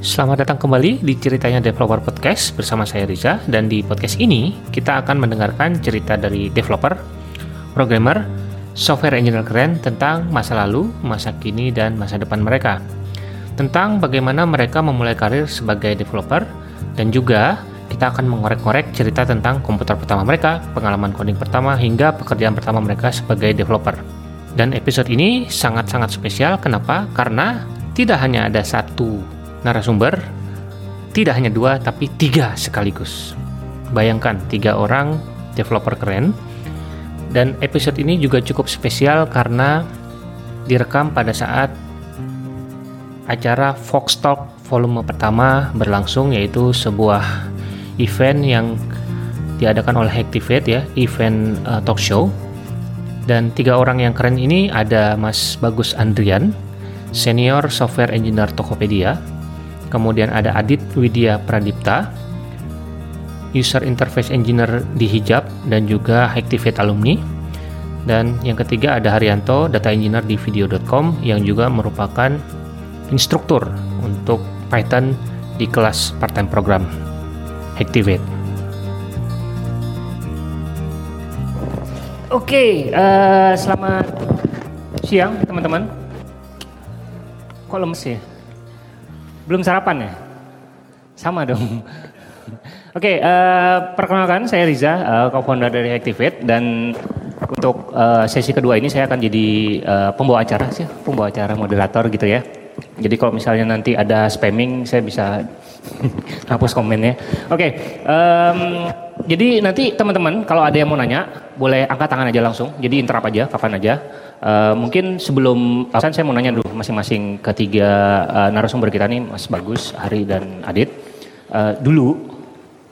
Selamat datang kembali di ceritanya Developer Podcast bersama saya Riza dan di podcast ini kita akan mendengarkan cerita dari developer, programmer, software engineer keren tentang masa lalu, masa kini dan masa depan mereka. Tentang bagaimana mereka memulai karir sebagai developer dan juga kita akan mengorek-ngorek cerita tentang komputer pertama mereka, pengalaman coding pertama hingga pekerjaan pertama mereka sebagai developer. Dan episode ini sangat-sangat spesial kenapa? Karena tidak hanya ada satu narasumber tidak hanya dua tapi tiga sekaligus. Bayangkan tiga orang developer keren dan episode ini juga cukup spesial karena direkam pada saat acara Fox Talk volume pertama berlangsung yaitu sebuah event yang diadakan oleh Activate ya, event uh, talk show. Dan tiga orang yang keren ini ada Mas Bagus Andrian, senior software engineer Tokopedia, kemudian ada Adit Widya Pradipta, User Interface Engineer di Hijab dan juga Activate Alumni. Dan yang ketiga ada Haryanto, Data Engineer di Video.com yang juga merupakan instruktur untuk Python di kelas part-time program Activate. Oke, uh, selamat siang teman-teman. Kok lemes ya? Belum sarapan ya? Sama dong. Oke, okay, uh, eh, perkenalkan saya Riza, uh, co-founder dari Activate dan untuk uh, sesi kedua ini saya akan jadi uh, pembawa acara sih, pembawa acara moderator gitu ya. Jadi kalau misalnya nanti ada spamming, saya bisa hapus komennya. Oke, okay, um, jadi nanti teman-teman kalau ada yang mau nanya, boleh angkat tangan aja langsung. Jadi interap aja, kapan aja. Uh, mungkin sebelum uh, saya mau nanya dulu masing-masing ketiga uh, narasumber kita nih Mas Bagus, Hari dan Adit. Uh, dulu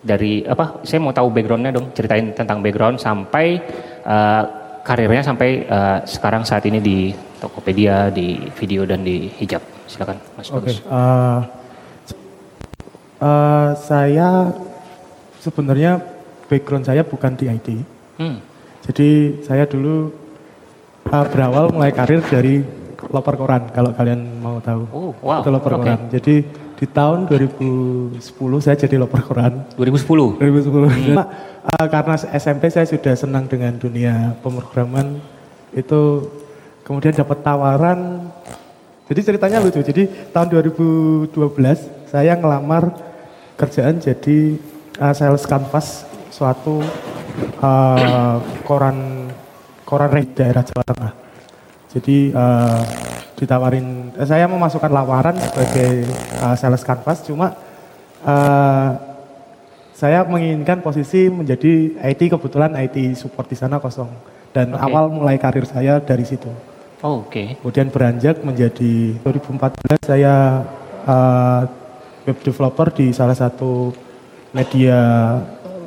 dari apa? Saya mau tahu backgroundnya dong, ceritain tentang background sampai uh, karirnya sampai uh, sekarang saat ini di Tokopedia, di video dan di hijab. Silakan Mas Bagus. Okay. Uh, uh, saya sebenarnya background saya bukan di IT. Hmm. Jadi saya dulu uh, berawal mulai karir dari loper koran kalau kalian mau tahu. Oh, wow. Itu loper okay. koran. Jadi di tahun 2010 saya jadi loper koran. 2010. 2010. Hmm. Nah, uh, karena SMP saya sudah senang dengan dunia pemrograman itu kemudian dapat tawaran jadi ceritanya lucu. Jadi tahun 2012 saya ngelamar kerjaan jadi uh, sales canvas suatu uh, koran koran daerah Jawa Tengah. Jadi uh, ditawarin, eh, saya memasukkan lamaran sebagai uh, sales canvas, cuma uh, saya menginginkan posisi menjadi IT kebetulan IT support di sana kosong dan okay. awal mulai karir saya dari situ. Oh, Oke. Okay. Kemudian beranjak menjadi 2014 saya uh, web developer di salah satu media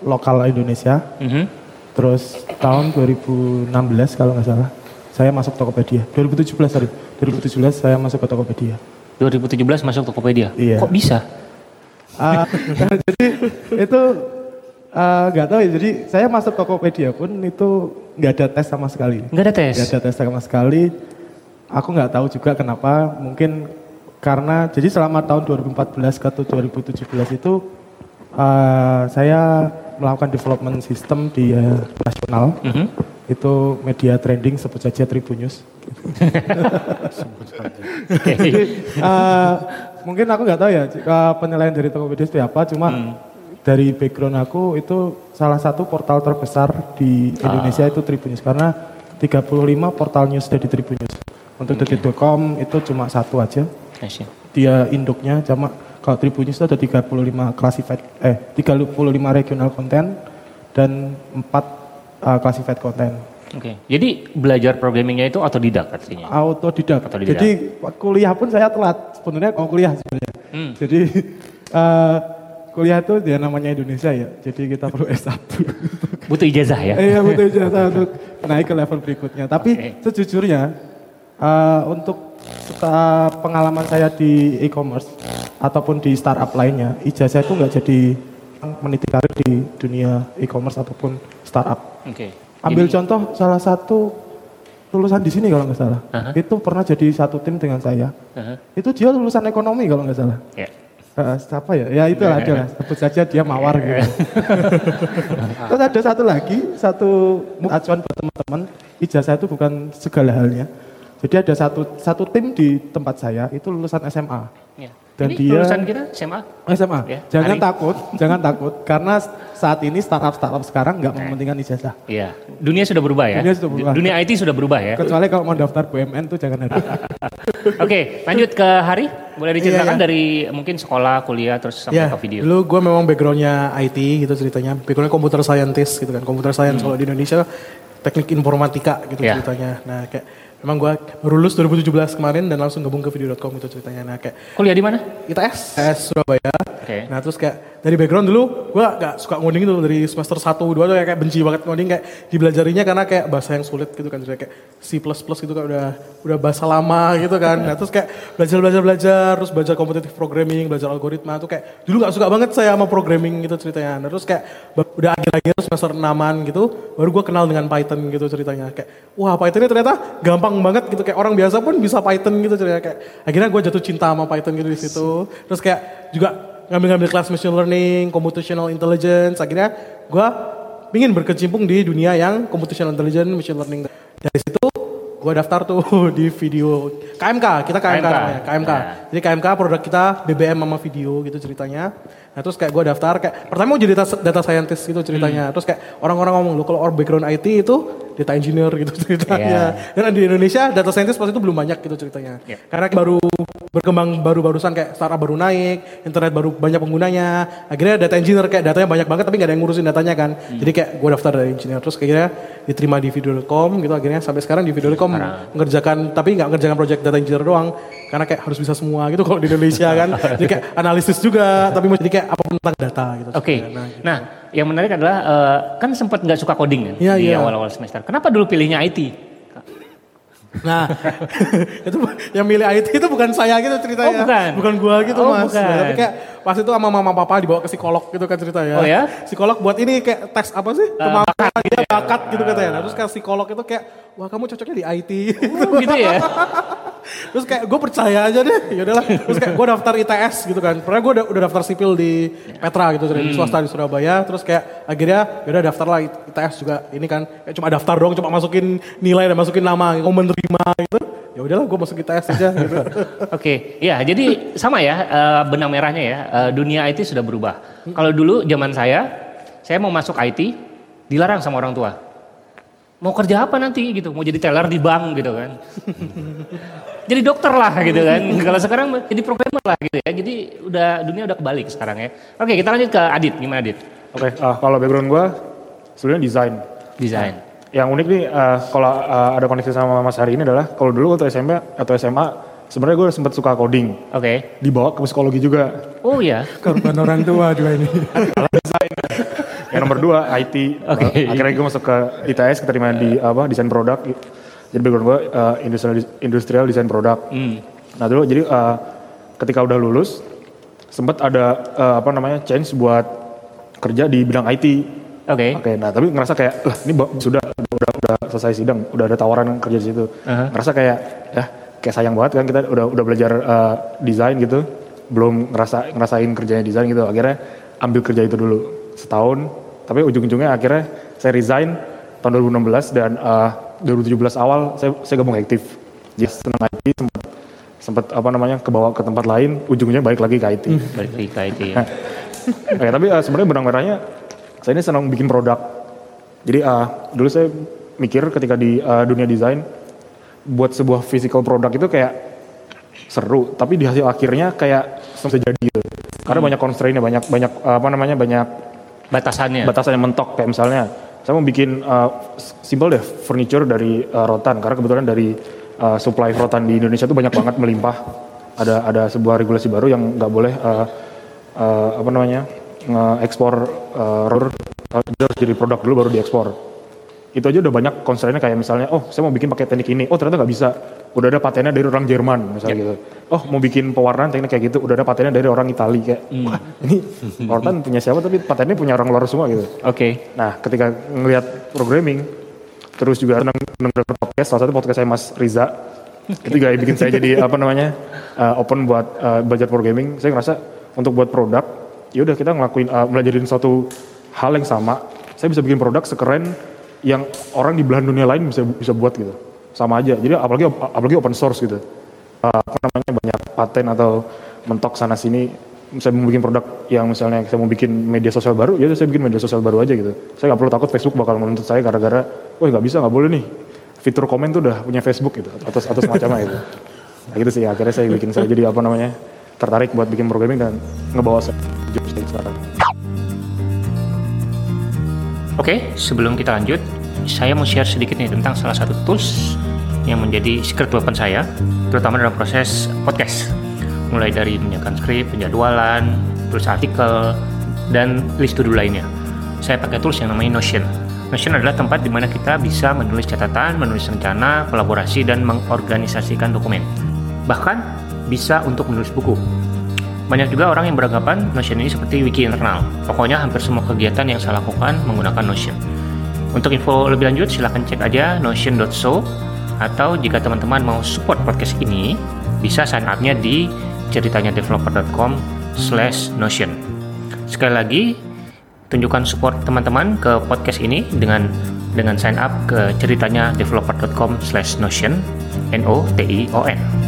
lokal Indonesia. Mm -hmm. Terus tahun 2016 kalau nggak salah, saya masuk Tokopedia. 2017 sorry, 2017 saya masuk ke Tokopedia. 2017 masuk Tokopedia? Iya. Kok bisa? Uh, jadi itu ah, nggak uh, tahu ya. Jadi saya masuk Tokopedia pun itu nggak ada tes sama sekali. Nggak ada tes? Nggak ada tes sama sekali. Aku nggak tahu juga kenapa. Mungkin karena jadi selama tahun 2014 ke 2017 itu uh, saya melakukan development system di uh, nasional. Mm -hmm. Itu media trending sebut saja Tribunnews. okay. uh, mungkin aku nggak tahu ya uh, penilaian dari Tokopedia itu apa, cuma mm. dari background aku itu salah satu portal terbesar di Indonesia ah. itu Tribunnews karena 35 portal news dari Tribunnews. Untuk okay. detik.com itu cuma satu aja. Dia induknya cuma kalau Tribunnews itu ada 35 classified eh 35 regional content dan 4 uh, classified content. Oke. Okay. Jadi belajar programmingnya itu otodidak artinya? Autodidak. Autodidak. Jadi kuliah pun saya telat sebenarnya kalau kuliah sebenarnya. Hmm. Jadi uh, kuliah itu dia namanya Indonesia ya. Jadi kita perlu S1. butuh ijazah ya? Iya butuh ijazah untuk naik ke level berikutnya. Tapi okay. sejujurnya uh, untuk pengalaman saya di e-commerce ataupun di startup lainnya, ijazah itu nggak jadi meniti karir di dunia e-commerce ataupun startup. Oke. Okay. Ambil jadi... contoh salah satu lulusan di sini kalau nggak salah, uh -huh. itu pernah jadi satu tim dengan saya. Uh -huh. Itu dia lulusan ekonomi kalau nggak salah. Yeah. Uh, siapa ya? Ya itu ada lah, sebut saja dia mawar gitu. Terus ada satu lagi, satu acuan buat teman-teman, ijazah itu bukan segala halnya. Jadi ada satu satu tim di tempat saya itu lulusan SMA. Dan Ini dia- lulusan kita SMA. SMA. Ya, Jangan hari- takut, jangan takut karena saat ini startup-startup sekarang nggak mementingkan ijazah. Iya. Dunia sudah berubah ya. Dunia sudah berubah. Dunia IT sudah berubah ya. Kecuali kalau mau daftar BUMN tuh jangan ada. Oke, lanjut ke Hari. Boleh diceritakan Iya, iya. dari mungkin sekolah, kuliah, terus sampai Ya, ke video. dulu gue memang backgroundnya IT gitu ceritanya. Backgroundnya computer scientist gitu kan. Computer science kalau di Indonesia teknik informatika gitu Ya. ceritanya. Nah kayak memang gue baru lulus 2017 kemarin dan langsung gabung ke video.com itu ceritanya. Nah kayak Kuliah di mana? ITS, ITS Surabaya. Oke. Nah terus kayak dari background dulu gue gak suka ngoding itu dari semester 1, 2 tuh kayak, kayak benci banget ngoding kayak dibelajarinya karena kayak bahasa yang sulit gitu kan. Jadi kayak C++ gitu kan udah udah bahasa lama gitu kan. Nah terus kayak belajar belajar belajar terus belajar competitive programming, belajar algoritma tuh kayak dulu gak suka banget saya sama programming gitu ceritanya. Nah terus kayak udah akhir-akhir semester 6 gitu baru gue kenal dengan Python gitu ceritanya. Kayak wah Python ini ternyata gampang banget gitu kayak orang biasa pun bisa Python gitu ceritanya kayak akhirnya gue jatuh cinta sama Python gitu di situ. Terus kayak juga ngambil-ngambil kelas machine learning, computational intelligence. Akhirnya gue ingin berkecimpung di dunia yang computational intelligence, machine learning. Dari situ gue daftar tuh di video KMK, kita KMK, KMK. KMK. Ya. Jadi KMK produk kita BBM sama video gitu ceritanya. Nah terus kayak gue daftar kayak pertama mau jadi data, data scientist gitu ceritanya. Terus kayak orang-orang ngomong lu kalau orang background IT itu data engineer gitu ceritanya. Dan di Indonesia data scientist pasti itu belum banyak gitu ceritanya. Ya. Karena baru berkembang baru-barusan kayak startup baru naik, internet baru banyak penggunanya. Akhirnya data engineer kayak datanya banyak banget tapi gak ada yang ngurusin datanya kan. Jadi kayak gue daftar dari engineer terus akhirnya diterima di video.com gitu akhirnya sampai sekarang di video.com mengerjakan tapi nggak mengerjakan project data engineer doang karena kayak harus bisa semua gitu kalau di Indonesia kan. Jadi kayak analisis juga tapi jadi kayak apa pun tentang data gitu. Oke. Nah, Nah, yang menarik adalah eh, kan sempat nggak suka coding kan Iya, di iya. awal-awal semester. Kenapa dulu pilihnya IT? Nah, itu yang milih IT itu bukan saya gitu ceritanya. Oh, bukan? gua gitu Oh, mas. bukan. Nah, tapi kayak pas itu sama mama papa dibawa ke psikolog gitu kan ceritanya. Oh, ya? Psikolog buat ini kayak tes apa sih? Kemampuan dia bakat gitu katanya. Nah, terus kan psikolog itu kayak, wah kamu cocoknya di IT. Oh, gitu ya. terus kayak gue percaya aja deh. Ya udahlah. Terus kayak gue daftar ITS gitu kan. Pernah gue udah, udah daftar sipil di Petra gitu di swasta di Surabaya. Terus kayak akhirnya ya udah daftar lah ITS juga. Ini kan kayak cuma daftar doang, cuma masukin nilai dan masukin nama, mau menerima gitu. Ya udahlah gue masuk ITS aja gitu. Oke, ya jadi sama ya eh, benang merahnya ya. eh, dunia IT sudah berubah. Kalau dulu zaman saya, saya mau masuk IT dilarang sama orang tua. Mau kerja apa nanti gitu? Mau jadi teller di bank gitu kan? jadi dokter lah gitu kan. Kalau sekarang jadi programmer lah gitu ya. Jadi udah dunia udah kebalik sekarang ya. Oke, kita lanjut ke Adit. Gimana Adit? Oke, ah, kalau background gue sebenarnya desain. Desain. Yang unik nih, ah, kalau ah, ada koneksi sama Mas Hari ini adalah kalau dulu waktu SMP atau SMA, sebenarnya gue sempat suka coding. Oke. Dibawa ke psikologi juga. Oh ya. Korban orang tua dua ini. Yang nomor dua IT. Oke. Ah, akhirnya gue masuk ke ITS, keterima di apa desain produk. Jadi background gue ah, industrial industrial desain produk. Hmm. Nah dulu jadi ah, ketika udah lulus sempat ada ah, apa namanya change buat kerja di bidang IT. Oke. Oke, nah tapi ngerasa kayak, lah ini sudah udah udah selesai sidang, udah ada tawaran kerja di situ. Aha. Ngerasa kayak, ya kayak sayang banget kan kita udah udah belajar uh, desain gitu, belum ngerasa ngerasain kerjanya desain gitu. Akhirnya ambil kerja itu dulu setahun, tapi ujung-ujungnya akhirnya saya resign tahun 2016 dan uh, 2017 awal saya saya gabung aktif. Jadi senang IT sempat sempat apa namanya kebawa ke tempat lain, ujungnya balik lagi ke IT. Balik lagi ke IT ya. Nah, Oke, tapi eh, sebenarnya benang merahnya saya ini senang bikin produk. Jadi eh, dulu saya mikir ketika di eh, dunia desain buat sebuah physical produk itu kayak seru, tapi di hasil akhirnya kayak bisa jadi gitu. Karena banyak constraint-nya, banyak banyak apa namanya banyak Batasannya. batasan yang mentok kayak misalnya saya mau bikin uh, simple deh furniture dari uh, rotan. Karena kebetulan dari uh, supply rotan di Indonesia itu banyak banget melimpah. Ada ada sebuah regulasi baru yang nggak boleh uh, uh, apa namanya nge-ekspor uh, dia harus jadi produk dulu baru diekspor. Itu aja udah banyak constraint-nya kayak misalnya oh saya mau bikin pakai teknik ini. Oh ternyata nggak bisa udah ada patennya dari orang Jerman misalnya gitu oh mau bikin pewarnaan teknik kayak gitu udah ada patennya dari orang Itali kayak wah ini rotan punya siapa tapi patennya punya orang luar semua gitu Oke. Nah, ketika ngelihat programming, terus juga senang denger podcast, salah satu podcast saya Mas Riza, itu juga bikin saya jadi apa namanya uh, open buat uh, belajar programming. Saya ngerasa, untuk buat produk, ya udah kita ngelakuin uh, belajarin suatu hal yang sama. Saya bisa bikin produk sekeren yang orang di belahan dunia lain bisa bisa buat gitu. Sama aja. Jadi apalagi apalagi open source gitu. Uh, apa namanya banyak paten atau mentok sana sini saya mau bikin produk yang misalnya saya mau bikin media sosial baru, ya saya bikin media sosial baru aja gitu. Saya nggak perlu takut Facebook bakal menuntut saya gara-gara, oh nggak bisa nggak boleh nih. Fitur komen tuh udah punya Facebook gitu, atau atau semacamnya itu. Nah gitu sih akhirnya saya bikin saya jadi apa namanya tertarik buat bikin programming dan ngebawa saya sekarang. Oke, sebelum kita lanjut, saya mau share sedikit nih tentang salah satu tools yang menjadi secret weapon saya, terutama dalam proses podcast mulai dari menyiapkan skrip, penjadwalan, tulis artikel, dan list to do lainnya. Saya pakai tools yang namanya Notion. Notion adalah tempat di mana kita bisa menulis catatan, menulis rencana, kolaborasi, dan mengorganisasikan dokumen. Bahkan bisa untuk menulis buku. Banyak juga orang yang beranggapan Notion ini seperti wiki internal. Pokoknya hampir semua kegiatan yang saya lakukan menggunakan Notion. Untuk info lebih lanjut silahkan cek aja notion.so atau jika teman-teman mau support podcast ini bisa sign up-nya di ceritanya developer.com slash notion. Sekali lagi, tunjukkan support teman-teman ke podcast ini dengan dengan sign up ke ceritanya developer.com slash notion n o t i o n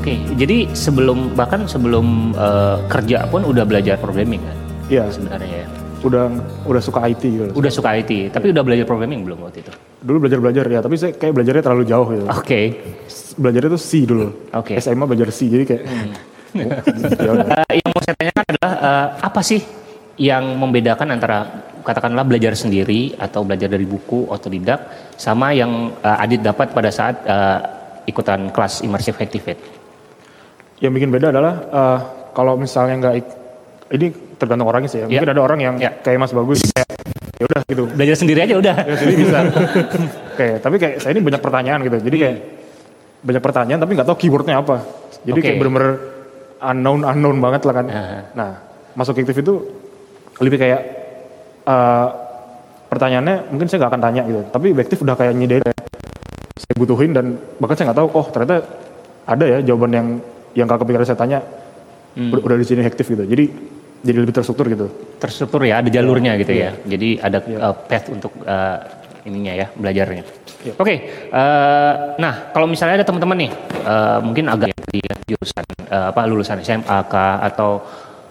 Oke, jadi sebelum bahkan sebelum uh, kerja pun udah belajar programming kan? Iya sebenarnya ya udah udah suka IT gitu. Udah suka IT, tapi udah belajar programming belum waktu itu? Dulu belajar belajar ya, tapi saya kayak belajarnya terlalu jauh gitu. Oke. Okay. Belajarnya tuh C dulu. Oke. Okay. SMA belajar C, jadi kayak. Hmm. uh, yang mau saya tanyakan adalah uh, apa sih yang membedakan antara katakanlah belajar sendiri atau belajar dari buku otodidak sama yang uh, Adit dapat pada saat uh, ikutan kelas immersive activate? Yang bikin beda adalah uh, kalau misalnya nggak ini tergantung orangnya sih ya. Mungkin ya. ada orang yang ya. kayak Mas Bagus kayak ya udah gitu. Belajar sendiri aja udah. Ya sendiri bisa. kayak tapi kayak saya ini banyak pertanyaan gitu. Jadi kayak hmm. banyak pertanyaan tapi nggak tahu keywordnya apa. Jadi okay. kayak bener-bener unknown unknown banget lah kan. Uh. Nah masuk aktif itu lebih kayak uh, pertanyaannya mungkin saya nggak akan tanya gitu. Tapi aktif udah kayak nyediain saya butuhin dan bahkan saya nggak tahu oh ternyata ada ya jawaban yang yang gak kepikiran saya tanya hmm. udah, udah di sini aktif gitu. Jadi jadi lebih terstruktur gitu. Terstruktur ya, ada jalurnya gitu ya. ya. Jadi ada ya. uh, path untuk uh, ininya ya, belajarnya. Ya. Oke, okay, uh, eh, nah kalau misalnya ada teman-teman nih, uh, mungkin agak di jurusan uh, apa lulusan SMA atau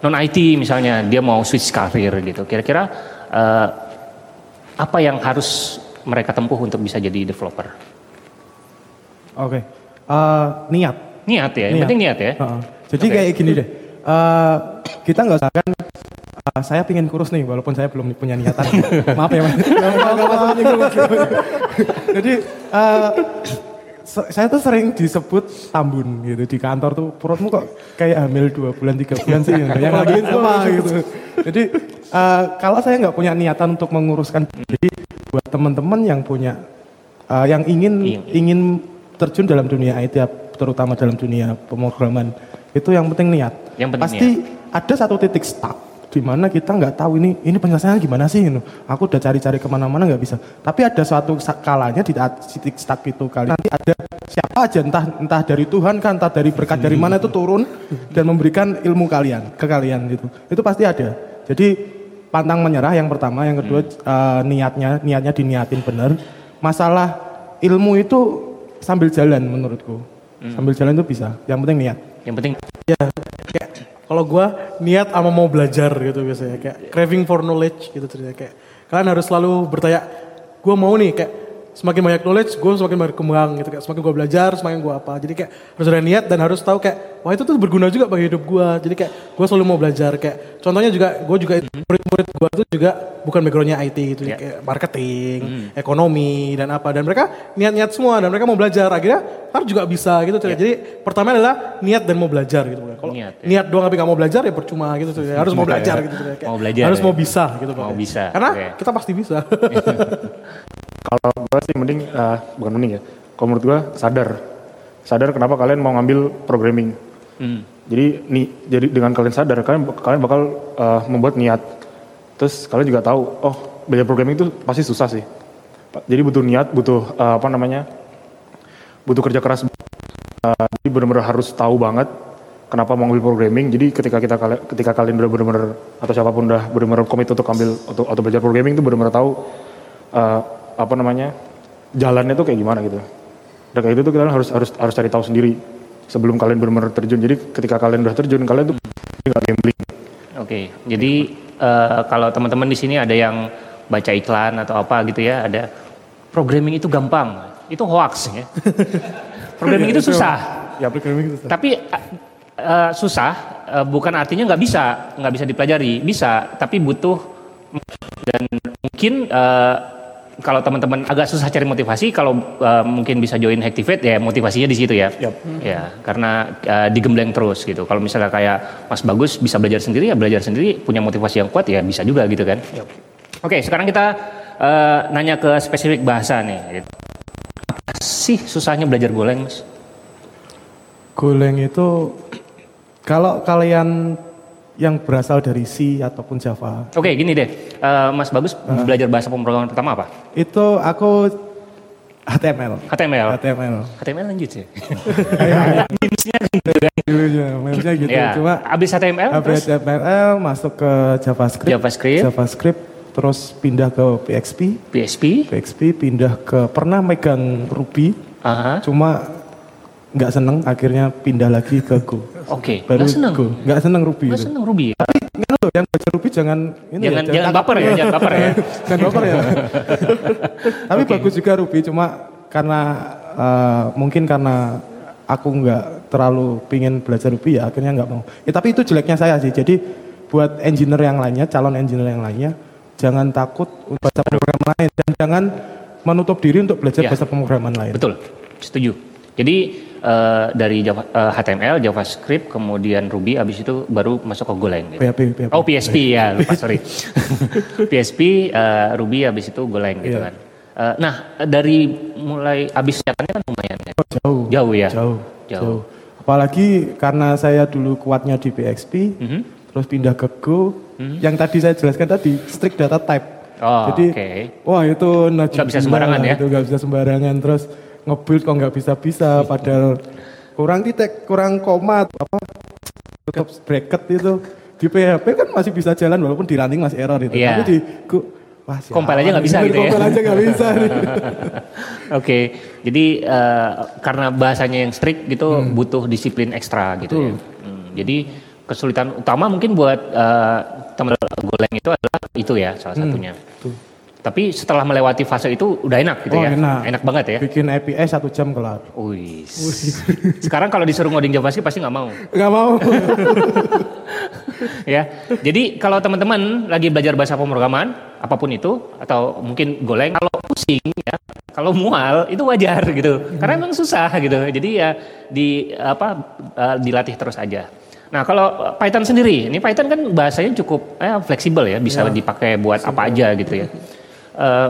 non IT misalnya, dia mau switch karir gitu. Kira-kira uh, apa yang harus mereka tempuh untuk bisa jadi developer? Oke, okay. uh, niat. Niat ya, yang niat. penting niat ya. Uh -uh. Jadi okay. kayak gini deh uh, kita nggak usah kan uh, saya pingin kurus nih walaupun saya belum punya niatan. Maaf ya mas. Jadi uh, saya tuh sering disebut tambun gitu di kantor tuh perutmu kok kayak hamil dua bulan tiga bulan sih yang lagi apa gitu. Jadi uh, kalau saya nggak punya niatan untuk menguruskan diri buat teman-teman yang punya uh, yang ingin iya. ingin terjun dalam dunia IT terutama dalam dunia pemrograman itu yang penting niat. Yang penting Pasti niat. ada satu titik stuck di mana kita nggak tahu ini ini penyelesaiannya gimana sih ini. Aku udah cari-cari ke mana-mana nggak bisa. Tapi ada suatu kalanya di titik stuck itu kali nanti ada siapa aja entah entah dari Tuhan kan entah dari berkat dari mana itu turun dan memberikan ilmu kalian ke kalian gitu. Itu pasti ada. Jadi pantang menyerah yang pertama, yang kedua hmm. uh, niatnya niatnya diniatin benar. Masalah ilmu itu sambil jalan menurutku. Hmm. Sambil jalan itu bisa. Yang penting niat. Yang penting ya kayak kalau gue niat ama mau belajar gitu biasanya kayak craving for knowledge gitu ternyata kayak kalian harus selalu bertanya gue mau nih kayak semakin banyak knowledge gue semakin berkembang gitu kayak semakin gue belajar semakin gue apa. Jadi kayak harus ada niat dan harus tahu kayak wah itu tuh berguna juga bagi hidup gue jadi kayak gue selalu mau belajar. Kayak contohnya juga gue juga murid-murid gue tuh juga bukan backgroundnya IT gitu. Yeah. kayak marketing mm. ekonomi dan apa. Dan mereka niat-niat semua dan mereka mau belajar. Akhirnya harus juga bisa gitu yeah. jadi pertama adalah niat dan mau belajar gitu kalau niat, ya. niat doang tapi gak mau belajar ya percuma gitu tuh harus mau belajar gitu kayak mau belajar harus ya. mau bisa gitu mau bisa karena okay. kita pasti bisa Kalau gue sih mending, uh, bukan mending ya, kalau menurut gue sadar. Sadar kenapa kalian mau ngambil programming. Hmm. Jadi nih, jadi dengan kalian sadar, kalian kalian bakal uh, membuat niat. Terus kalian juga tahu, oh belajar programming itu pasti susah sih. Jadi butuh niat, butuh uh, apa namanya, butuh kerja keras. Uh, jadi benar-benar harus tahu banget kenapa mau ngambil programming. Jadi ketika kita ketika kalian udah benar-benar atau siapa pun udah benar-benar komit untuk ambil untuk atau belajar programming itu benar-benar tahu uh, apa namanya jalannya tuh kayak gimana gitu. Dan kayak itu tuh kalian harus harus harus cari tahu sendiri sebelum kalian benar-benar terjun. Jadi ketika kalian udah terjun kalian tuh nggak gambling. Oke, okay. jadi uh, kalau teman-teman di sini ada yang baca iklan atau apa gitu ya, ada programming itu gampang, itu hoax ya. programming itu susah. Ya programming itu susah. Tapi uh, susah uh, bukan artinya nggak bisa, nggak bisa dipelajari, bisa, tapi butuh dan mungkin uh, kalau teman-teman agak susah cari motivasi, kalau uh, mungkin bisa join Hacktivate ya motivasinya di situ ya. Yep. Ya, karena uh, digembleng terus gitu. Kalau misalnya kayak Mas Bagus bisa belajar sendiri ya belajar sendiri, punya motivasi yang kuat ya bisa juga gitu kan. Yep. Oke, sekarang kita uh, nanya ke spesifik bahasa nih. Gitu. Apa sih susahnya belajar Golang, Mas? Golang itu kalau kalian yang berasal dari C ataupun Java. Oke, gini deh, uh, Mas Bagus uh. belajar bahasa pemrograman pertama apa? Itu aku HTML. HTML. HTML. HTML lanjut sih. Memesnya gitu kan. Dulunya, memesnya gitu. Ya, Cuma abis HTML abis terus HTML masuk ke JavaScript. JavaScript. JavaScript terus pindah ke PHP. PHP. PHP pindah ke pernah megang Ruby. Aha. Cuma nggak seneng akhirnya pindah lagi ke Go. Oke, Baru nggak seneng. Go. Nggak seneng Ruby. Nggak seneng Ruby. ya? Tapi kan loh yang baca Ruby jangan ini Jangan ya, jangan baper ya, jangan baper ya. jangan baper ya. Tapi bagus juga Ruby cuma karena eh, mungkin karena aku nggak terlalu pingin belajar Ruby ya akhirnya nggak mau. Ya, tapi itu jeleknya saya sih. Jadi buat engineer yang lainnya, calon engineer yang lainnya, jangan takut untuk baca pemrograman lain dan jangan menutup diri untuk belajar Ya. bahasa pemrograman lain. Betul, setuju. Jadi eh, dari Java, eh, HTML, JavaScript, kemudian Ruby, abis itu baru masuk ke Golang. Gitu. PHP, PHP. Oh PSP ya, lupa sorry. PSP, eh, Ruby, abis itu Golang gitu Iya. kan. Eh, nah dari mulai abis sejatannya kan lumayan ya. Oh, jauh. Jauh ya. Jauh, Jauh. jauh. Apalagi karena saya dulu kuatnya di PXP, Mhm. terus pindah ke Go. Yang tadi saya jelaskan tadi, strict data type. Oh, Jadi, oke. wah itu Nggak bisa sembarangan ya? Itu nggak bisa sembarangan. Terus nge-build kok nggak bisa-bisa, padahal kurang titik, kurang koma, apa, tutup bracket itu. Di PHP kan masih bisa jalan walaupun di running masih error itu. Iya. Tapi di Go, wah sialan Compile aja nggak bisa gitu ya? Compile aja nggak bisa. Oke, jadi eh, karena bahasanya yang strict gitu butuh disiplin ekstra gitu ya. Hmm, jadi kesulitan utama mungkin buat eh, teman Golang itu adalah itu ya salah satunya. Tapi setelah melewati fase itu udah enak gitu Oh, ya. enak. banget ya. Bikin API satu jam kelar. Wih. Sekarang kalau disuruh ngoding JavaScript pasti nggak mau. Nggak mau. ya. Jadi kalau teman-teman lagi belajar bahasa pemrograman apa pun itu atau mungkin Golang kalau pusing ya, kalau mual itu wajar gitu. Karena emang susah gitu. Jadi ya di apa eh, dilatih terus aja. Nah kalau Python sendiri, ini Python kan bahasanya cukup eh, fleksibel ya, bisa dipakai buat apa aja gitu ya. Eh,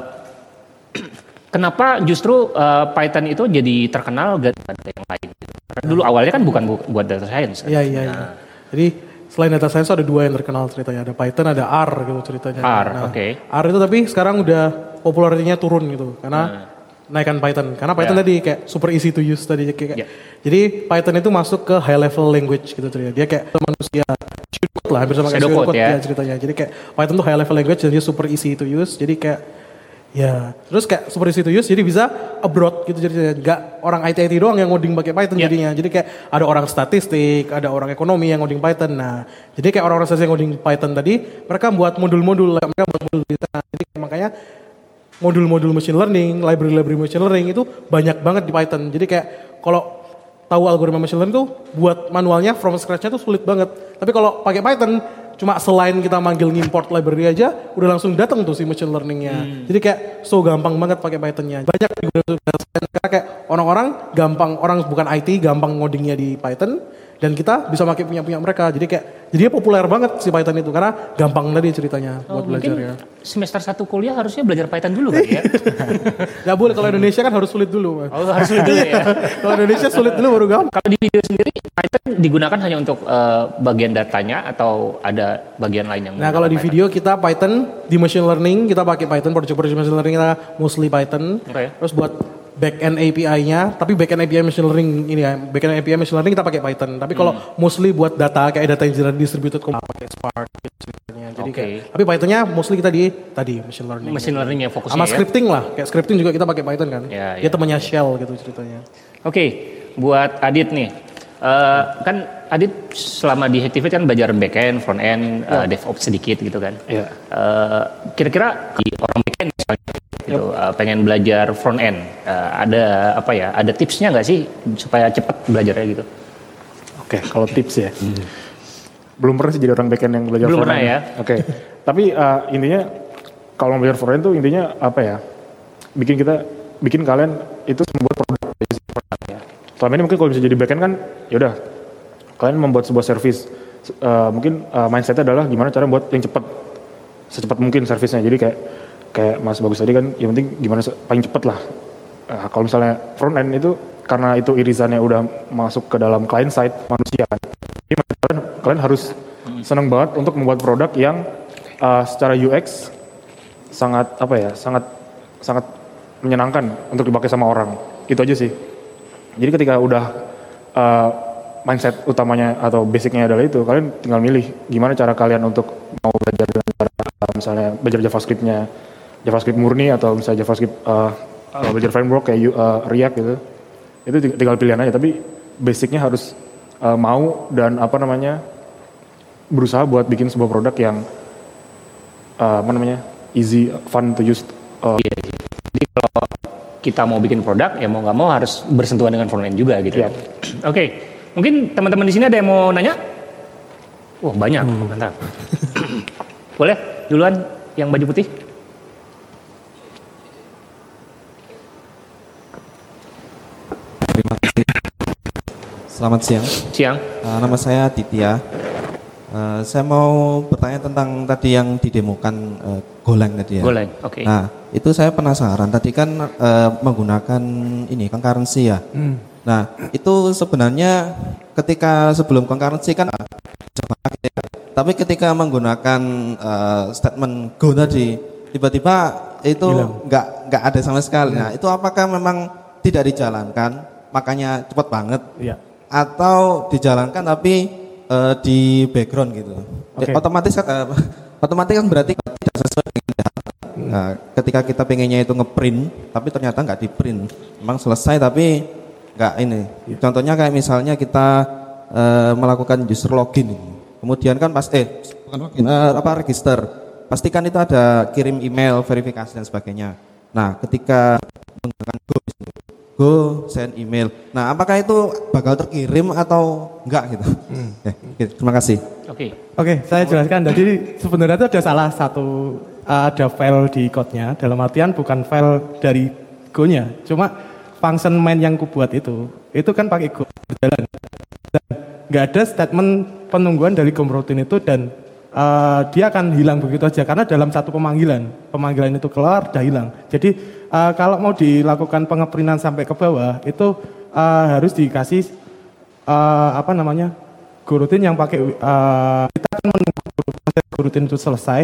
kenapa justru eh, Python itu jadi terkenal daripada yang lain? Gitu? Karena dulu awalnya kan bukan bu- buat data science. Kan? Iya iya iya. Jadi selain data science ada dua yang terkenal ceritanya. Ada Python, ada R gitu ceritanya. R, oke. R itu tapi sekarang udah popularitinya turun gitu karena naikkan Python. Karena Python Ya. tadi kayak super easy to use tadi kayak. Ya. Jadi Python itu masuk ke high level language gitu ceritanya. Dia kayak manusia pseudocode lah hampir sama kayak ya. ya ceritanya. Jadi kayak Python tuh high level language dan dia super easy to use. Jadi kayak Ya, terus kayak super easy to use jadi bisa abroad gitu jadi nggak orang IT IT doang yang ngoding pakai Python Ya. jadinya. Jadi kayak ada orang statistik, ada orang ekonomi yang ngoding Python. Nah, jadi kayak orang-orang statistik yang ngoding Python tadi, mereka buat modul-modul, mereka buat modul di sana. Jadi makanya modul-modul machine learning, library-library machine learning itu banyak banget di Python. Jadi kayak kalau tahu algoritma machine learning tuh buat manualnya from scratch-nya tuh sulit banget. Tapi kalau pakai Python cuma selain kita manggil ngimport library aja udah langsung datang tuh si machine learningnya. Jadi kayak so gampang banget pakai Pythonnya. Banyak karena kayak orang-orang gampang orang bukan IT gampang ngodingnya di Python dan kita bisa pakai punya punya mereka. Jadi kayak jadi populer banget si Python itu karena gampang tadi ceritanya Oh, buat belajar mungkin ya. semester satu kuliah harusnya belajar Python dulu kali ya. Ya boleh kalau Indonesia kan harus sulit dulu. Oh, harus dulu ya. kalau Indonesia sulit dulu baru gampang. Kalau di video sendiri Python digunakan hanya untuk eh, bagian datanya atau ada bagian lain yang Nah kalau di video kita Python di machine learning kita pakai Python project project machine learning kita mostly Python. Oke. Terus buat backend API-nya, tapi backend API machine learning ini ya, backend API machine learning kita pakai Python. Tapi kalau Hmm. mostly buat data kayak data engineering distributed computing pakai Spark gitu ceritanya. Jadi Oke. kayak, tapi Pythonnya mostly kita di tadi machine learning. Machine learning ya fokusnya Sama ya. scripting lah, kayak scripting juga kita pakai Python kan. Ya, Dia ya. temannya Shell gitu ceritanya. Oke, buat Adit nih. Eh, kan Adit selama di Hactivate kan belajar backend, front end, eh, DevOps sedikit gitu kan. Iya. Eh, kira-kira di orang backend misalnya gitu, eh, pengen belajar front end, eh, ada apa ya? Ada tipsnya nggak sih supaya cepat belajarnya gitu? Oke, kalau tips ya. Belum pernah sih jadi orang backend yang belajar Belum front pernah end. Oke. Tapi uh, intinya kalau belajar front end tuh intinya apa ya? Bikin kita bikin kalian itu membuat produk ya. Selama ini mungkin kalau bisa jadi backend kan ya udah kalian membuat sebuah service Uh, mungkin uh, mindsetnya adalah gimana cara buat yang cepat secepat mungkin servisnya jadi kayak kayak Mas Bagus tadi kan yang penting gimana paling cepat lah. Uh, kalau misalnya front end itu karena itu irisannya udah masuk ke dalam client side manusia kan jadi kalian, kalian harus senang banget untuk membuat produk yang uh, secara UX sangat apa ya sangat sangat menyenangkan untuk dipakai sama orang. Itu aja sih. Jadi ketika udah uh, mindset utamanya atau basicnya adalah itu kalian tinggal milih gimana cara kalian untuk mau belajar dengan cara misalnya belajar JavaScript-nya JavaScript murni atau misalnya JavaScript uh, uh, belajar framework kayak uh, React gitu itu ting- tinggal pilihan aja tapi basicnya harus uh, mau dan apa namanya berusaha buat bikin sebuah produk yang uh, apa namanya easy fun to use uh, Jadi kalau kita mau bikin produk ya mau nggak mau harus bersentuhan dengan front end juga gitu. Iya. Oke, mungkin teman-teman di sini ada yang mau nanya? Wah banyak, mantap. Boleh duluan yang baju putih? Selamat siang, Siang. Uh, nama saya Ditya. Uh, saya mau bertanya tentang tadi yang didemokan uh, Golang tadi ya. Golang, oke. Nah, itu saya penasaran. Tadi kan uh, menggunakan ini concurrency ya. Nah, itu sebenarnya ketika sebelum concurrency kan uh, gitu ya. Tapi ketika menggunakan uh, statement go tadi, tiba-tiba itu nggak nggak ada sama sekali. Nah, itu apakah memang tidak dijalankan, makanya cepat banget? Iya. Atau dijalankan tapi eh, di background gitu. Oke. Otomatis kan eh, otomatis kan berarti tidak sesuai dengan data. Nah, ketika kita pengennya itu ngeprint tapi ternyata nggak di print. Memang selesai tapi nggak ini. Contohnya kayak misalnya kita eh, melakukan user login. Kemudian kan pas eh bukan login, eh, apa register. Pastikan itu ada kirim email, verifikasi dan sebagainya. Nah, ketika menggunakan Go go send email. Nah, apakah itu bakal terkirim atau enggak gitu? Eh, oke, terima kasih. Oke. Oke, saya jelaskan. Jadi sebenarnya itu ada salah satu uh, ada file di code-nya. Dalam artian bukan file dari Go-nya. Cuma function main yang kubuat itu, itu kan pakai Go berjalan. Dan nggak ada statement penungguan dari Go routine itu dan uh, dia akan hilang begitu aja karena dalam satu pemanggilan, pemanggilan itu keluar, dah hilang. Jadi uh, kalau mau dilakukan pengeprintan sampai ke bawah itu uh, harus dikasih uh, apa namanya gurutin yang pakai uh, kita akan menunggu proses gurutin itu selesai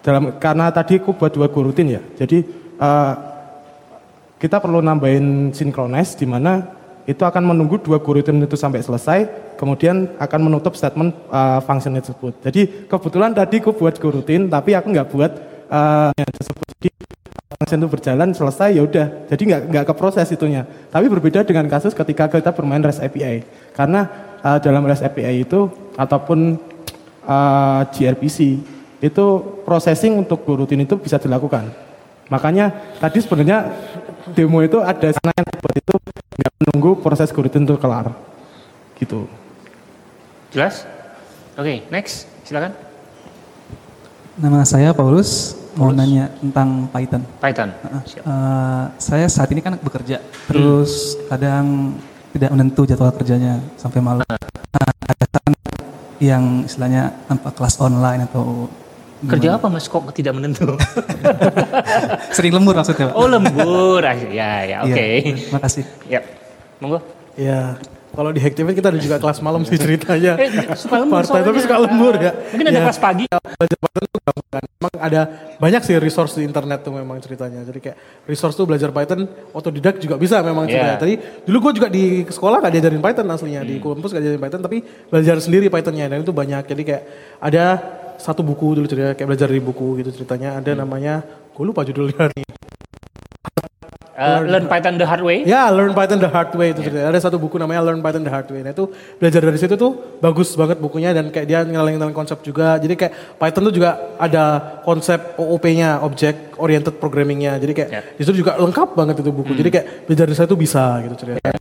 dalam karena tadi aku buat dua gurutin ya. Jadi uh, kita perlu nambahin synchronize di mana itu akan menunggu dua gurutin itu sampai selesai kemudian akan menutup statement uh, function tersebut. Jadi kebetulan tadi aku buat gurutin tapi aku nggak buat uh, tersebut function itu berjalan selesai ya udah. Jadi nggak nggak ke proses itunya. Tapi berbeda dengan kasus ketika kita bermain REST API karena uh, dalam REST API itu ataupun uh, gRPC itu processing untuk go routine itu bisa dilakukan. Makanya tadi sebenarnya demo itu ada sana yang buat itu nggak menunggu proses go routine itu kelar. Gitu. Jelas? Oke, next. Silakan. Nama saya Paulus, mau nanya tentang Python. Python. Uh, Siap. uh, saya saat ini kan bekerja, terus kadang tidak menentu jadwal kerjanya sampai malam. Nah, ada saran yang istilahnya tanpa kelas online atau Kerja apa mas? Kok tidak menentu? sering lembur maksudnya, Pak. oh lembur. Ah, Ya, ya, oke. Iya, terima kasih. Ya, monggo. Ya, Kalau di Hacktivate kita ada juga kelas malam sih ceritanya. Eh, suka lembur Part-time, tapi suka lembur ya. Mungkin ada Ya. kelas pagi. belajar Python tuh gampang kan. Emang ada banyak sih resource di internet tuh memang ceritanya. Jadi kayak resource tuh belajar Python otodidak juga bisa memang Iya. ceritanya. Tadi dulu gue juga di sekolah gak diajarin Python aslinya. Di kampus gak diajarin Python tapi belajar sendiri Pythonnya dan itu banyak. Jadi kayak ada satu buku dulu ceritanya kayak belajar di buku gitu ceritanya. Ada namanya gue lupa judulnya nih. Eh, learn Python the hard way. Ya, Learn Python the Hard Way itu ceritanya. Ada satu buku namanya Learn Python the Hard Way. Nah itu belajar dari situ tuh bagus banget bukunya dan kayak dia ngenalin tentang konsep juga. Jadi kayak Python tuh juga ada konsep OOP-nya, Object Oriented Programming-nya. Jadi kayak Ya. di situ juga lengkap banget itu buku. Jadi kayak belajar dari situ bisa gitu ceritanya.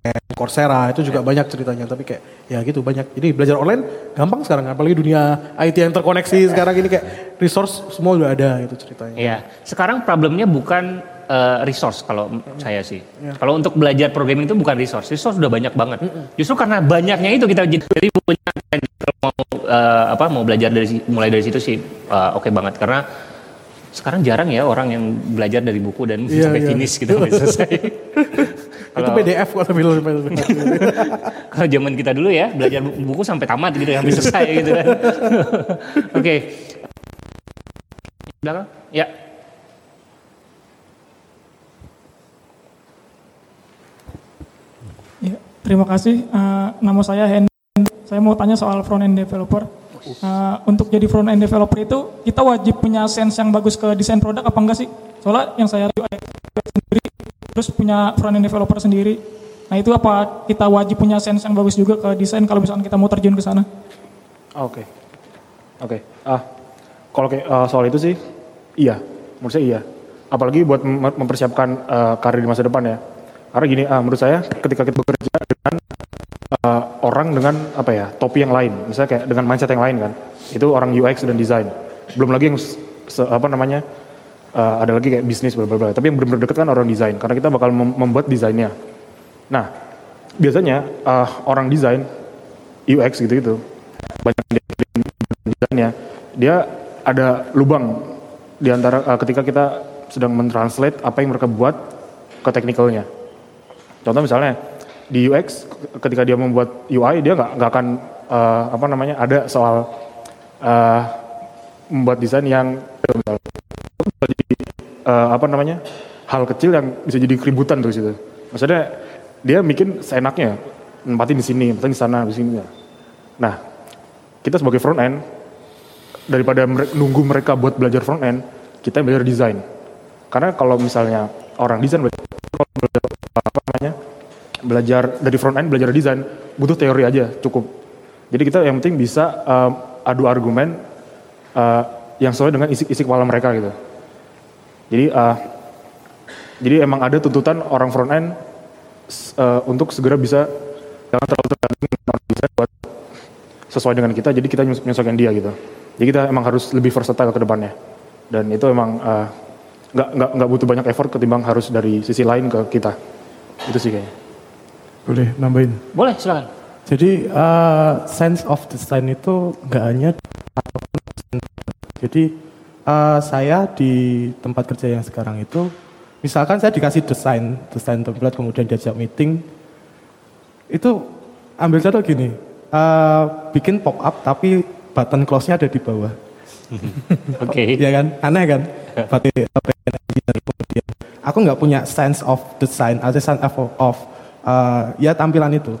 Kayak Coursera itu juga banyak ceritanya tapi kayak ya gitu banyak. Jadi belajar online gampang sekarang apalagi dunia IT yang terkoneksi sekarang ini kayak resource semua udah ada gitu ceritanya. Iya. Sekarang problemnya bukan eh, resource kalau saya sih. Kalau untuk belajar programming itu bukan resource. Resource sudah banyak banget. Justru karena banyaknya itu kita jadi punya kalau mau eh, apa mau belajar dari mulai dari situ sih eh, oke banget karena sekarang jarang ya orang yang belajar dari buku dan Iya, sampai iya. finish gitu sampai selesai. Itu PDF kalau bilang Kalau zaman kita dulu ya belajar bu- buku sampai tamat gitu sampai selesai gitu kan. Oke. Belakang? Ya. Ya, terima kasih. Eh, nama saya Hen. Saya mau tanya soal front end developer. Eh, untuk jadi front end developer itu kita wajib punya sense yang bagus ke desain produk apa enggak sih? Soalnya yang saya UI sendiri terus punya front end developer sendiri. Nah itu apa kita wajib punya sense yang bagus juga ke desain kalau misalnya kita mau terjun ke sana? Oke. Oke. Ah, kalau eh, soal itu sih, iya. Menurut saya iya. Apalagi buat mem- mempersiapkan eh, karir di masa depan ya. Karena gini, ah, menurut saya ketika kita bekerja dengan eh, orang dengan apa ya topi yang lain, misalnya kayak dengan mindset yang lain kan, itu orang UX dan desain. Belum lagi yang se- apa namanya eh, ada lagi kayak bisnis bla. Tapi yang benar-benar dekat kan orang desain, karena kita bakal mem- membuat desainnya. Nah, biasanya eh, orang desain UX gitu-gitu banyak yang desainnya dia ada lubang di antara eh, ketika kita sedang mentranslate apa yang mereka buat ke teknikalnya. Contoh misalnya di UX ketika dia membuat UI dia nggak nggak akan eh, apa namanya ada soal eh, membuat desain yang eh, apa namanya hal kecil yang bisa jadi keributan terus itu. Maksudnya dia bikin seenaknya nempatin di sini, nempatin di sana, di sini. Nah, kita sebagai front end daripada nunggu mereka buat belajar front end, kita belajar desain. Karena kalau misalnya orang desain belajar, belajar dari front end belajar desain butuh teori aja cukup. Jadi kita yang penting bisa um, adu argumen uh, yang sesuai dengan isi-isi kepala mereka gitu. Jadi uh, jadi emang ada tuntutan orang front end uh, untuk segera bisa jangan terlalu tergantung desain buat sesuai dengan kita, jadi kita nyes- menyesuaikan dia gitu. Jadi kita emang harus lebih versatile ke depannya. Dan itu emang nggak nggak nggak butuh banyak effort ketimbang harus dari sisi lain ke kita. Itu sih kayaknya. Boleh nambahin. Boleh silakan. Jadi eh, sense of design itu nggak hanya jadi eh, saya di tempat kerja yang sekarang itu misalkan saya dikasih desain desain template kemudian diajak meeting itu ambil contoh gini eh, bikin pop up tapi button close-nya ada di bawah Oke. Iya kan aneh kan Berarti kemudian aku nggak punya sense of design atau sense of, of eh, ya tampilan itu.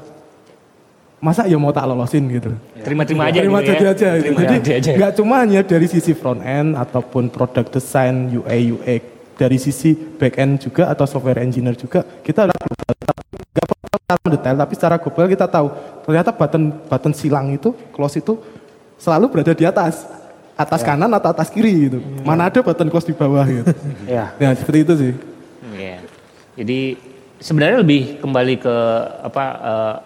Masa ya mau tak lolosin gitu? Terima-terima aja terima gitu jadi ya. aja gitu. Terima jadi nggak cuma hanya dari sisi front end ataupun product design UI UX dari sisi back end juga atau software engineer juga kita udah global tapi nggak perlu detail tapi secara global kita tahu ternyata button button silang itu close itu selalu berada di atas. Atas kanan atau atas kiri gitu. Mana ada button close di bawah gitu. Ya. ya seperti itu sih. Iya. Jadi sebenarnya lebih kembali ke apa eh,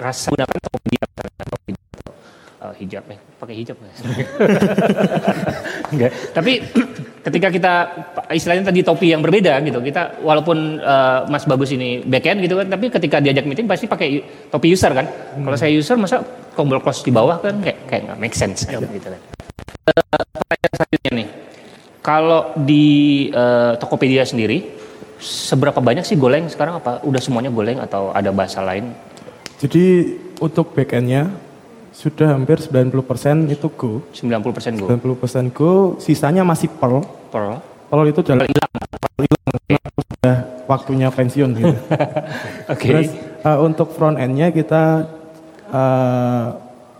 rasa gunakan topi topi eh, hijab eh pakai hijab nggak? Enggak. Tapi ketika kita istilahnya tadi topi yang berbeda gitu, kita walaupun eh, Mas Bagus ini backend gitu kan, tapi ketika diajak meeting pasti pakai topi user kan. Kalau saya user masa tombol close di bawah kan kayak kayak nggak make sense kan, gitu kan. Eh, pertanyaan selanjutnya nih. Kalau di eh, Tokopedia sendiri, seberapa banyak sih Golang sekarang apa udah semuanya Golang atau ada bahasa lain? Jadi untuk backendnya sudah hampir 90% itu Go. 90% Go. 90% Go, sisanya masih Perl. Perl. Perl itu dalam hilang. Sudah waktunya pensiun gitu. Oke. Terus uh, untuk front end-nya kita uh,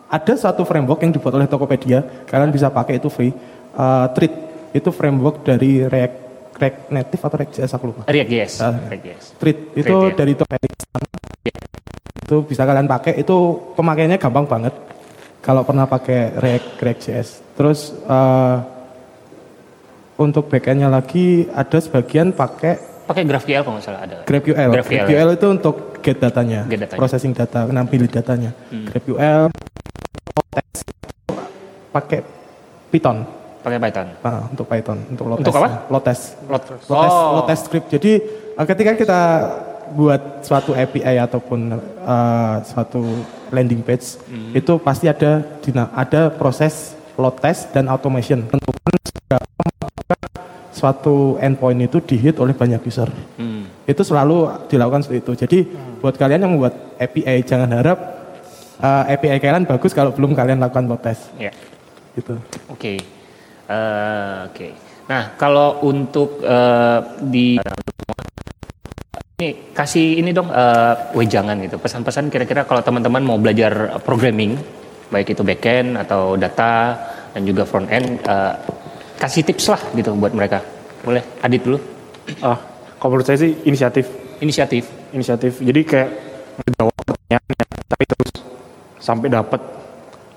ada satu framework yang dibuat oleh Tokopedia, kalian bisa pakai itu free. Uh, Treat itu framework dari React, React Native atau React JS aku lupa. React JS. Ah. React JS. Itu Treat, ya. dari Tokopedia. Itu bisa kalian pakai, itu pemakaiannya gampang banget. Kalau pernah pakai React, React JS. Terus uh, untuk backend-nya lagi ada sebagian pakai Pakai GraphQL kalau nggak salah ada. GraphQL. GraphQL, GraphQL itu untuk get datanya, Get datanya. processing data, nampilin datanya. GraphQL, Lotes, pakai Python. Pakai Python. Nah, untuk Python, untuk Lotes. Untuk apa? Lot- Lotes, Oh. Script. Jadi uh, ketika kita buat suatu API ataupun uh, suatu landing page, Hmm. itu pasti ada ada proses load test dan automation. Tentukan suatu endpoint itu dihit oleh banyak user. Hmm. Itu selalu dilakukan seperti itu. Jadi buat kalian yang membuat API jangan harap uh, API kalian bagus kalau belum kalian lakukan load test. Ya. Gitu. Oke. Eh, Oke. Nah, kalau untuk eh, di ini kasih ini dong eh, wejangan gitu. Pesan-pesan kira-kira kalau teman-teman mau belajar programming, baik itu backend atau data dan juga front end, eh, kasih tips lah gitu buat mereka. Boleh, Adit dulu. Ah, kalau menurut saya sih inisiatif, Inisiatif. inisiatif. Jadi kayak ngejawab pertanyaannya, tapi terus sampai dapat.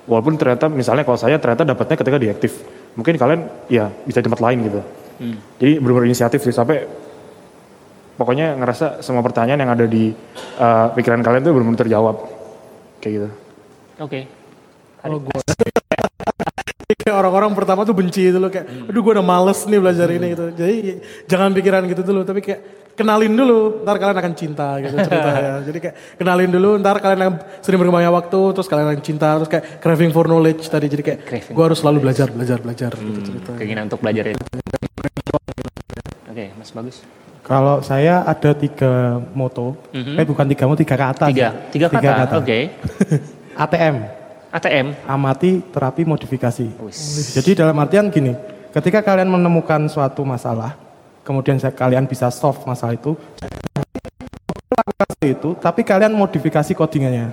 Walaupun ternyata misalnya kalau saya ternyata dapatnya ketika diaktif, mungkin kalian ya bisa di tempat lain gitu. Jadi benar-benar inisiatif sih sampai pokoknya ngerasa semua pertanyaan yang ada di uh, pikiran kalian tuh benar-benar terjawab kayak gitu. Oke. Kalau gue kayak orang-orang pertama tuh benci itu loh kayak, aduh gue udah males nih belajar ini gitu. Jadi jangan pikiran gitu dulu, tapi kayak kenalin dulu, ntar kalian akan cinta gitu ceritanya. Jadi kayak kenalin dulu, ntar kalian akan sering berkembangnya waktu, terus kalian akan cinta, terus kayak craving for knowledge tadi. Jadi kayak Craving. gue harus selalu belajar, belajar, belajar gitu ceritanya. Keinginan untuk belajar itu. Oke, Mas Bagus. Kalau saya ada tiga moto, eh bukan tiga moto, tiga kata. Tiga, tiga kata. Oke. ATM, ATM. amati, terapi, modifikasi. Wis. Jadi dalam artian gini, ketika kalian menemukan suatu masalah, kemudian kalian bisa solve masalah itu, itu, tapi kalian modifikasi codingannya.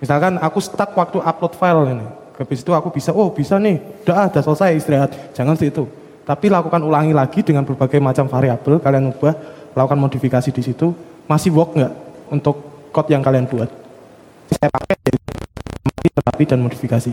Misalkan aku stuck waktu upload file ini, habis itu aku bisa, oh bisa nih, udah udah selesai istirahat, jangan itu. Tapi lakukan ulangi lagi dengan berbagai macam variabel, kalian ubah, lakukan modifikasi di situ, masih work nggak untuk code yang kalian buat? Saya pakai terapi dan modifikasi.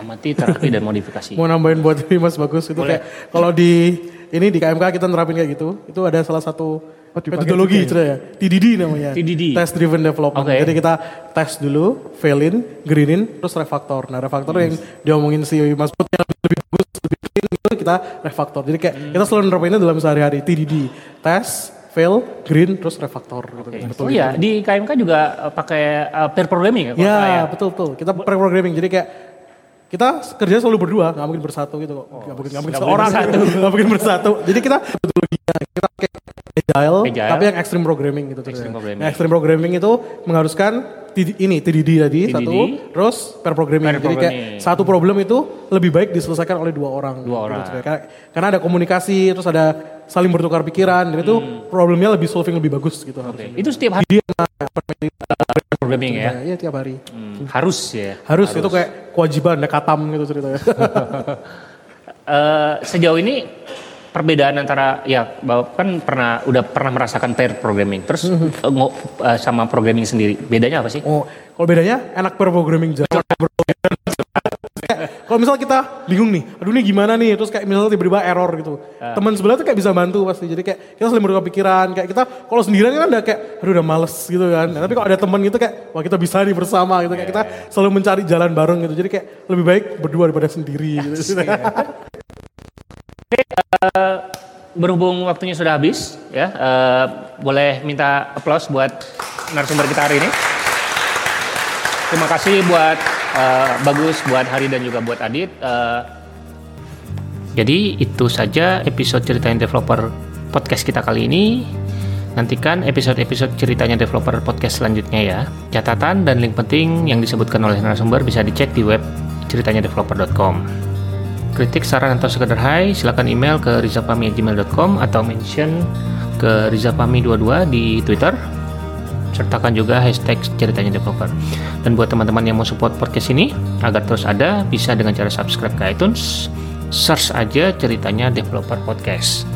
Amati, terapi, dan modifikasi. Mau nambahin buat ini Mas Bagus itu Boleh. kayak kalau di ini di KMK kita nerapin kayak gitu, itu ada salah satu dipakai metodologi juga ya? TDD namanya. TDD. Test driven development. Oke. Jadi kita tes dulu, failin, greenin, terus refactor. Nah refactor yang diomongin si Mas Put yang lebih bagus, lebih clean itu kita refactor. Jadi kayak kita selalu nerapinnya dalam sehari-hari. TDD, tes, fail, green, terus refactor. Gitu. Betul Oh iya, di KMK juga eh, pakai eh, pair programming ya? kalau Ya, ya? betul betul. Kita pair programming. Jadi kayak kita kerja selalu berdua, nggak mungkin bersatu gitu kok. Nggak mungkin, nggak mungkin Oh, nggak boleh seorang, bersatu. nggak mungkin bersatu. Jadi kita metodologinya kita pakai agile, Agile. tapi yang extreme programming gitu. Extreme ceritanya. programming. Nah, extreme programming itu mengharuskan TD ini TDD tadi TDD. satu, terus pair programming. Pair Jadi kayak programming. satu problem itu lebih baik diselesaikan oleh dua orang. Dua orang. ceritanya. Karena, karena ada komunikasi, terus ada saling bertukar pikiran, dan itu problemnya lebih solving lebih bagus gitu Hmm. Harusnya. Itu setiap hari Dia programming ya? Iya, tiap hari. Hmm, harus ya? Harus, itu kayak kewajiban, ada katam gitu ceritanya. Eh, sejauh ini perbedaan antara ya kan pernah udah pernah merasakan pair programming terus ngo- eh, sama programming sendiri bedanya apa sih? oh, kalau bedanya enak pair programming jalan. Kalau misal kita bingung nih, aduh nih gimana nih, terus kayak misalnya tiba-tiba error gitu. Teman sebelah tuh kayak bisa bantu pasti. Jadi kayak kita saling bertukar pikiran, kayak kita kalau sendirian kan udah kayak aduh udah males gitu kan. Nah, tapi kalau ada teman gitu kayak wah kita bisa nih bersama gitu kayak kita selalu mencari jalan bareng gitu. Jadi kayak lebih baik berdua daripada sendiri gitu. Berhubung waktunya sudah habis ya eh, boleh minta applause buat narasumber kita hari ini. Terima kasih buat eh, bagus buat Hari dan juga buat Adit. Eh, jadi itu saja episode ceritain developer podcast kita kali ini. Nantikan episode-episode ceritanya developer podcast selanjutnya ya. Catatan dan link penting yang disebutkan oleh narasumber bisa dicek di web ceritanyadeveloper.com. Kritik, saran, atau sekedar hai, silakan email ke rizapami@gmail.com atau mention ke rizapami22 di Twitter. Sertakan juga hashtag ceritanya developer. Dan buat teman-teman yang mau support podcast ini agar terus ada, bisa dengan cara subscribe ke iTunes, search aja ceritanya developer podcast.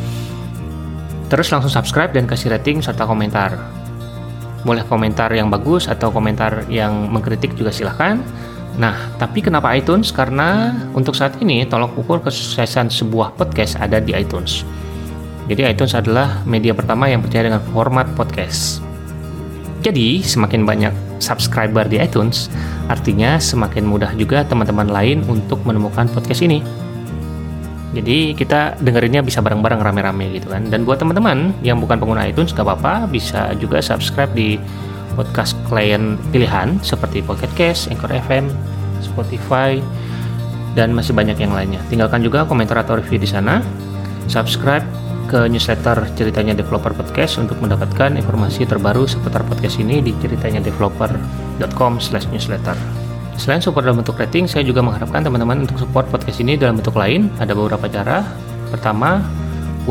Terus langsung subscribe dan kasih rating serta komentar. Boleh komentar yang bagus atau komentar yang mengkritik juga silahkan. Nah, tapi kenapa iTunes? Karena untuk saat ini tolok ukur kesuksesan sebuah podcast ada di iTunes. Jadi iTunes adalah media pertama yang percaya dengan format podcast. Jadi, semakin banyak subscriber di iTunes, artinya semakin mudah juga teman-teman lain untuk menemukan podcast ini. Jadi kita dengerinnya bisa bareng-bareng rame-rame gitu kan. Dan buat teman-teman yang bukan pengguna iTunes gak apa-apa, bisa juga subscribe di podcast klien pilihan seperti Pocket Cast, Anchor FM, Spotify, dan masih banyak yang lainnya. Tinggalkan juga komentar atau review di sana. Subscribe ke newsletter Ceritanya Developer Podcast untuk mendapatkan informasi terbaru seputar podcast ini di ceritanya-developer.com/newsletter. Selain support dalam bentuk rating, saya juga mengharapkan teman-teman untuk support podcast ini dalam bentuk lain. Ada beberapa cara. Pertama,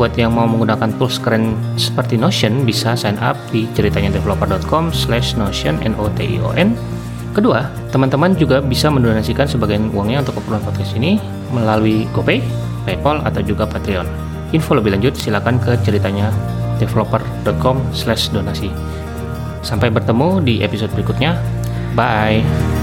buat yang mau menggunakan tools keren seperti Notion, bisa sign up di ceritanyadeveloper.com slash Notion, N-O-T-I-O-N. Kedua, teman-teman juga bisa mendonasikan sebagian uangnya untuk keperluan podcast ini melalui GoPay, PayPal, atau juga Patreon. Info lebih lanjut silakan ke ceritanya developer.com slash donasi. Sampai bertemu di episode berikutnya. Bye.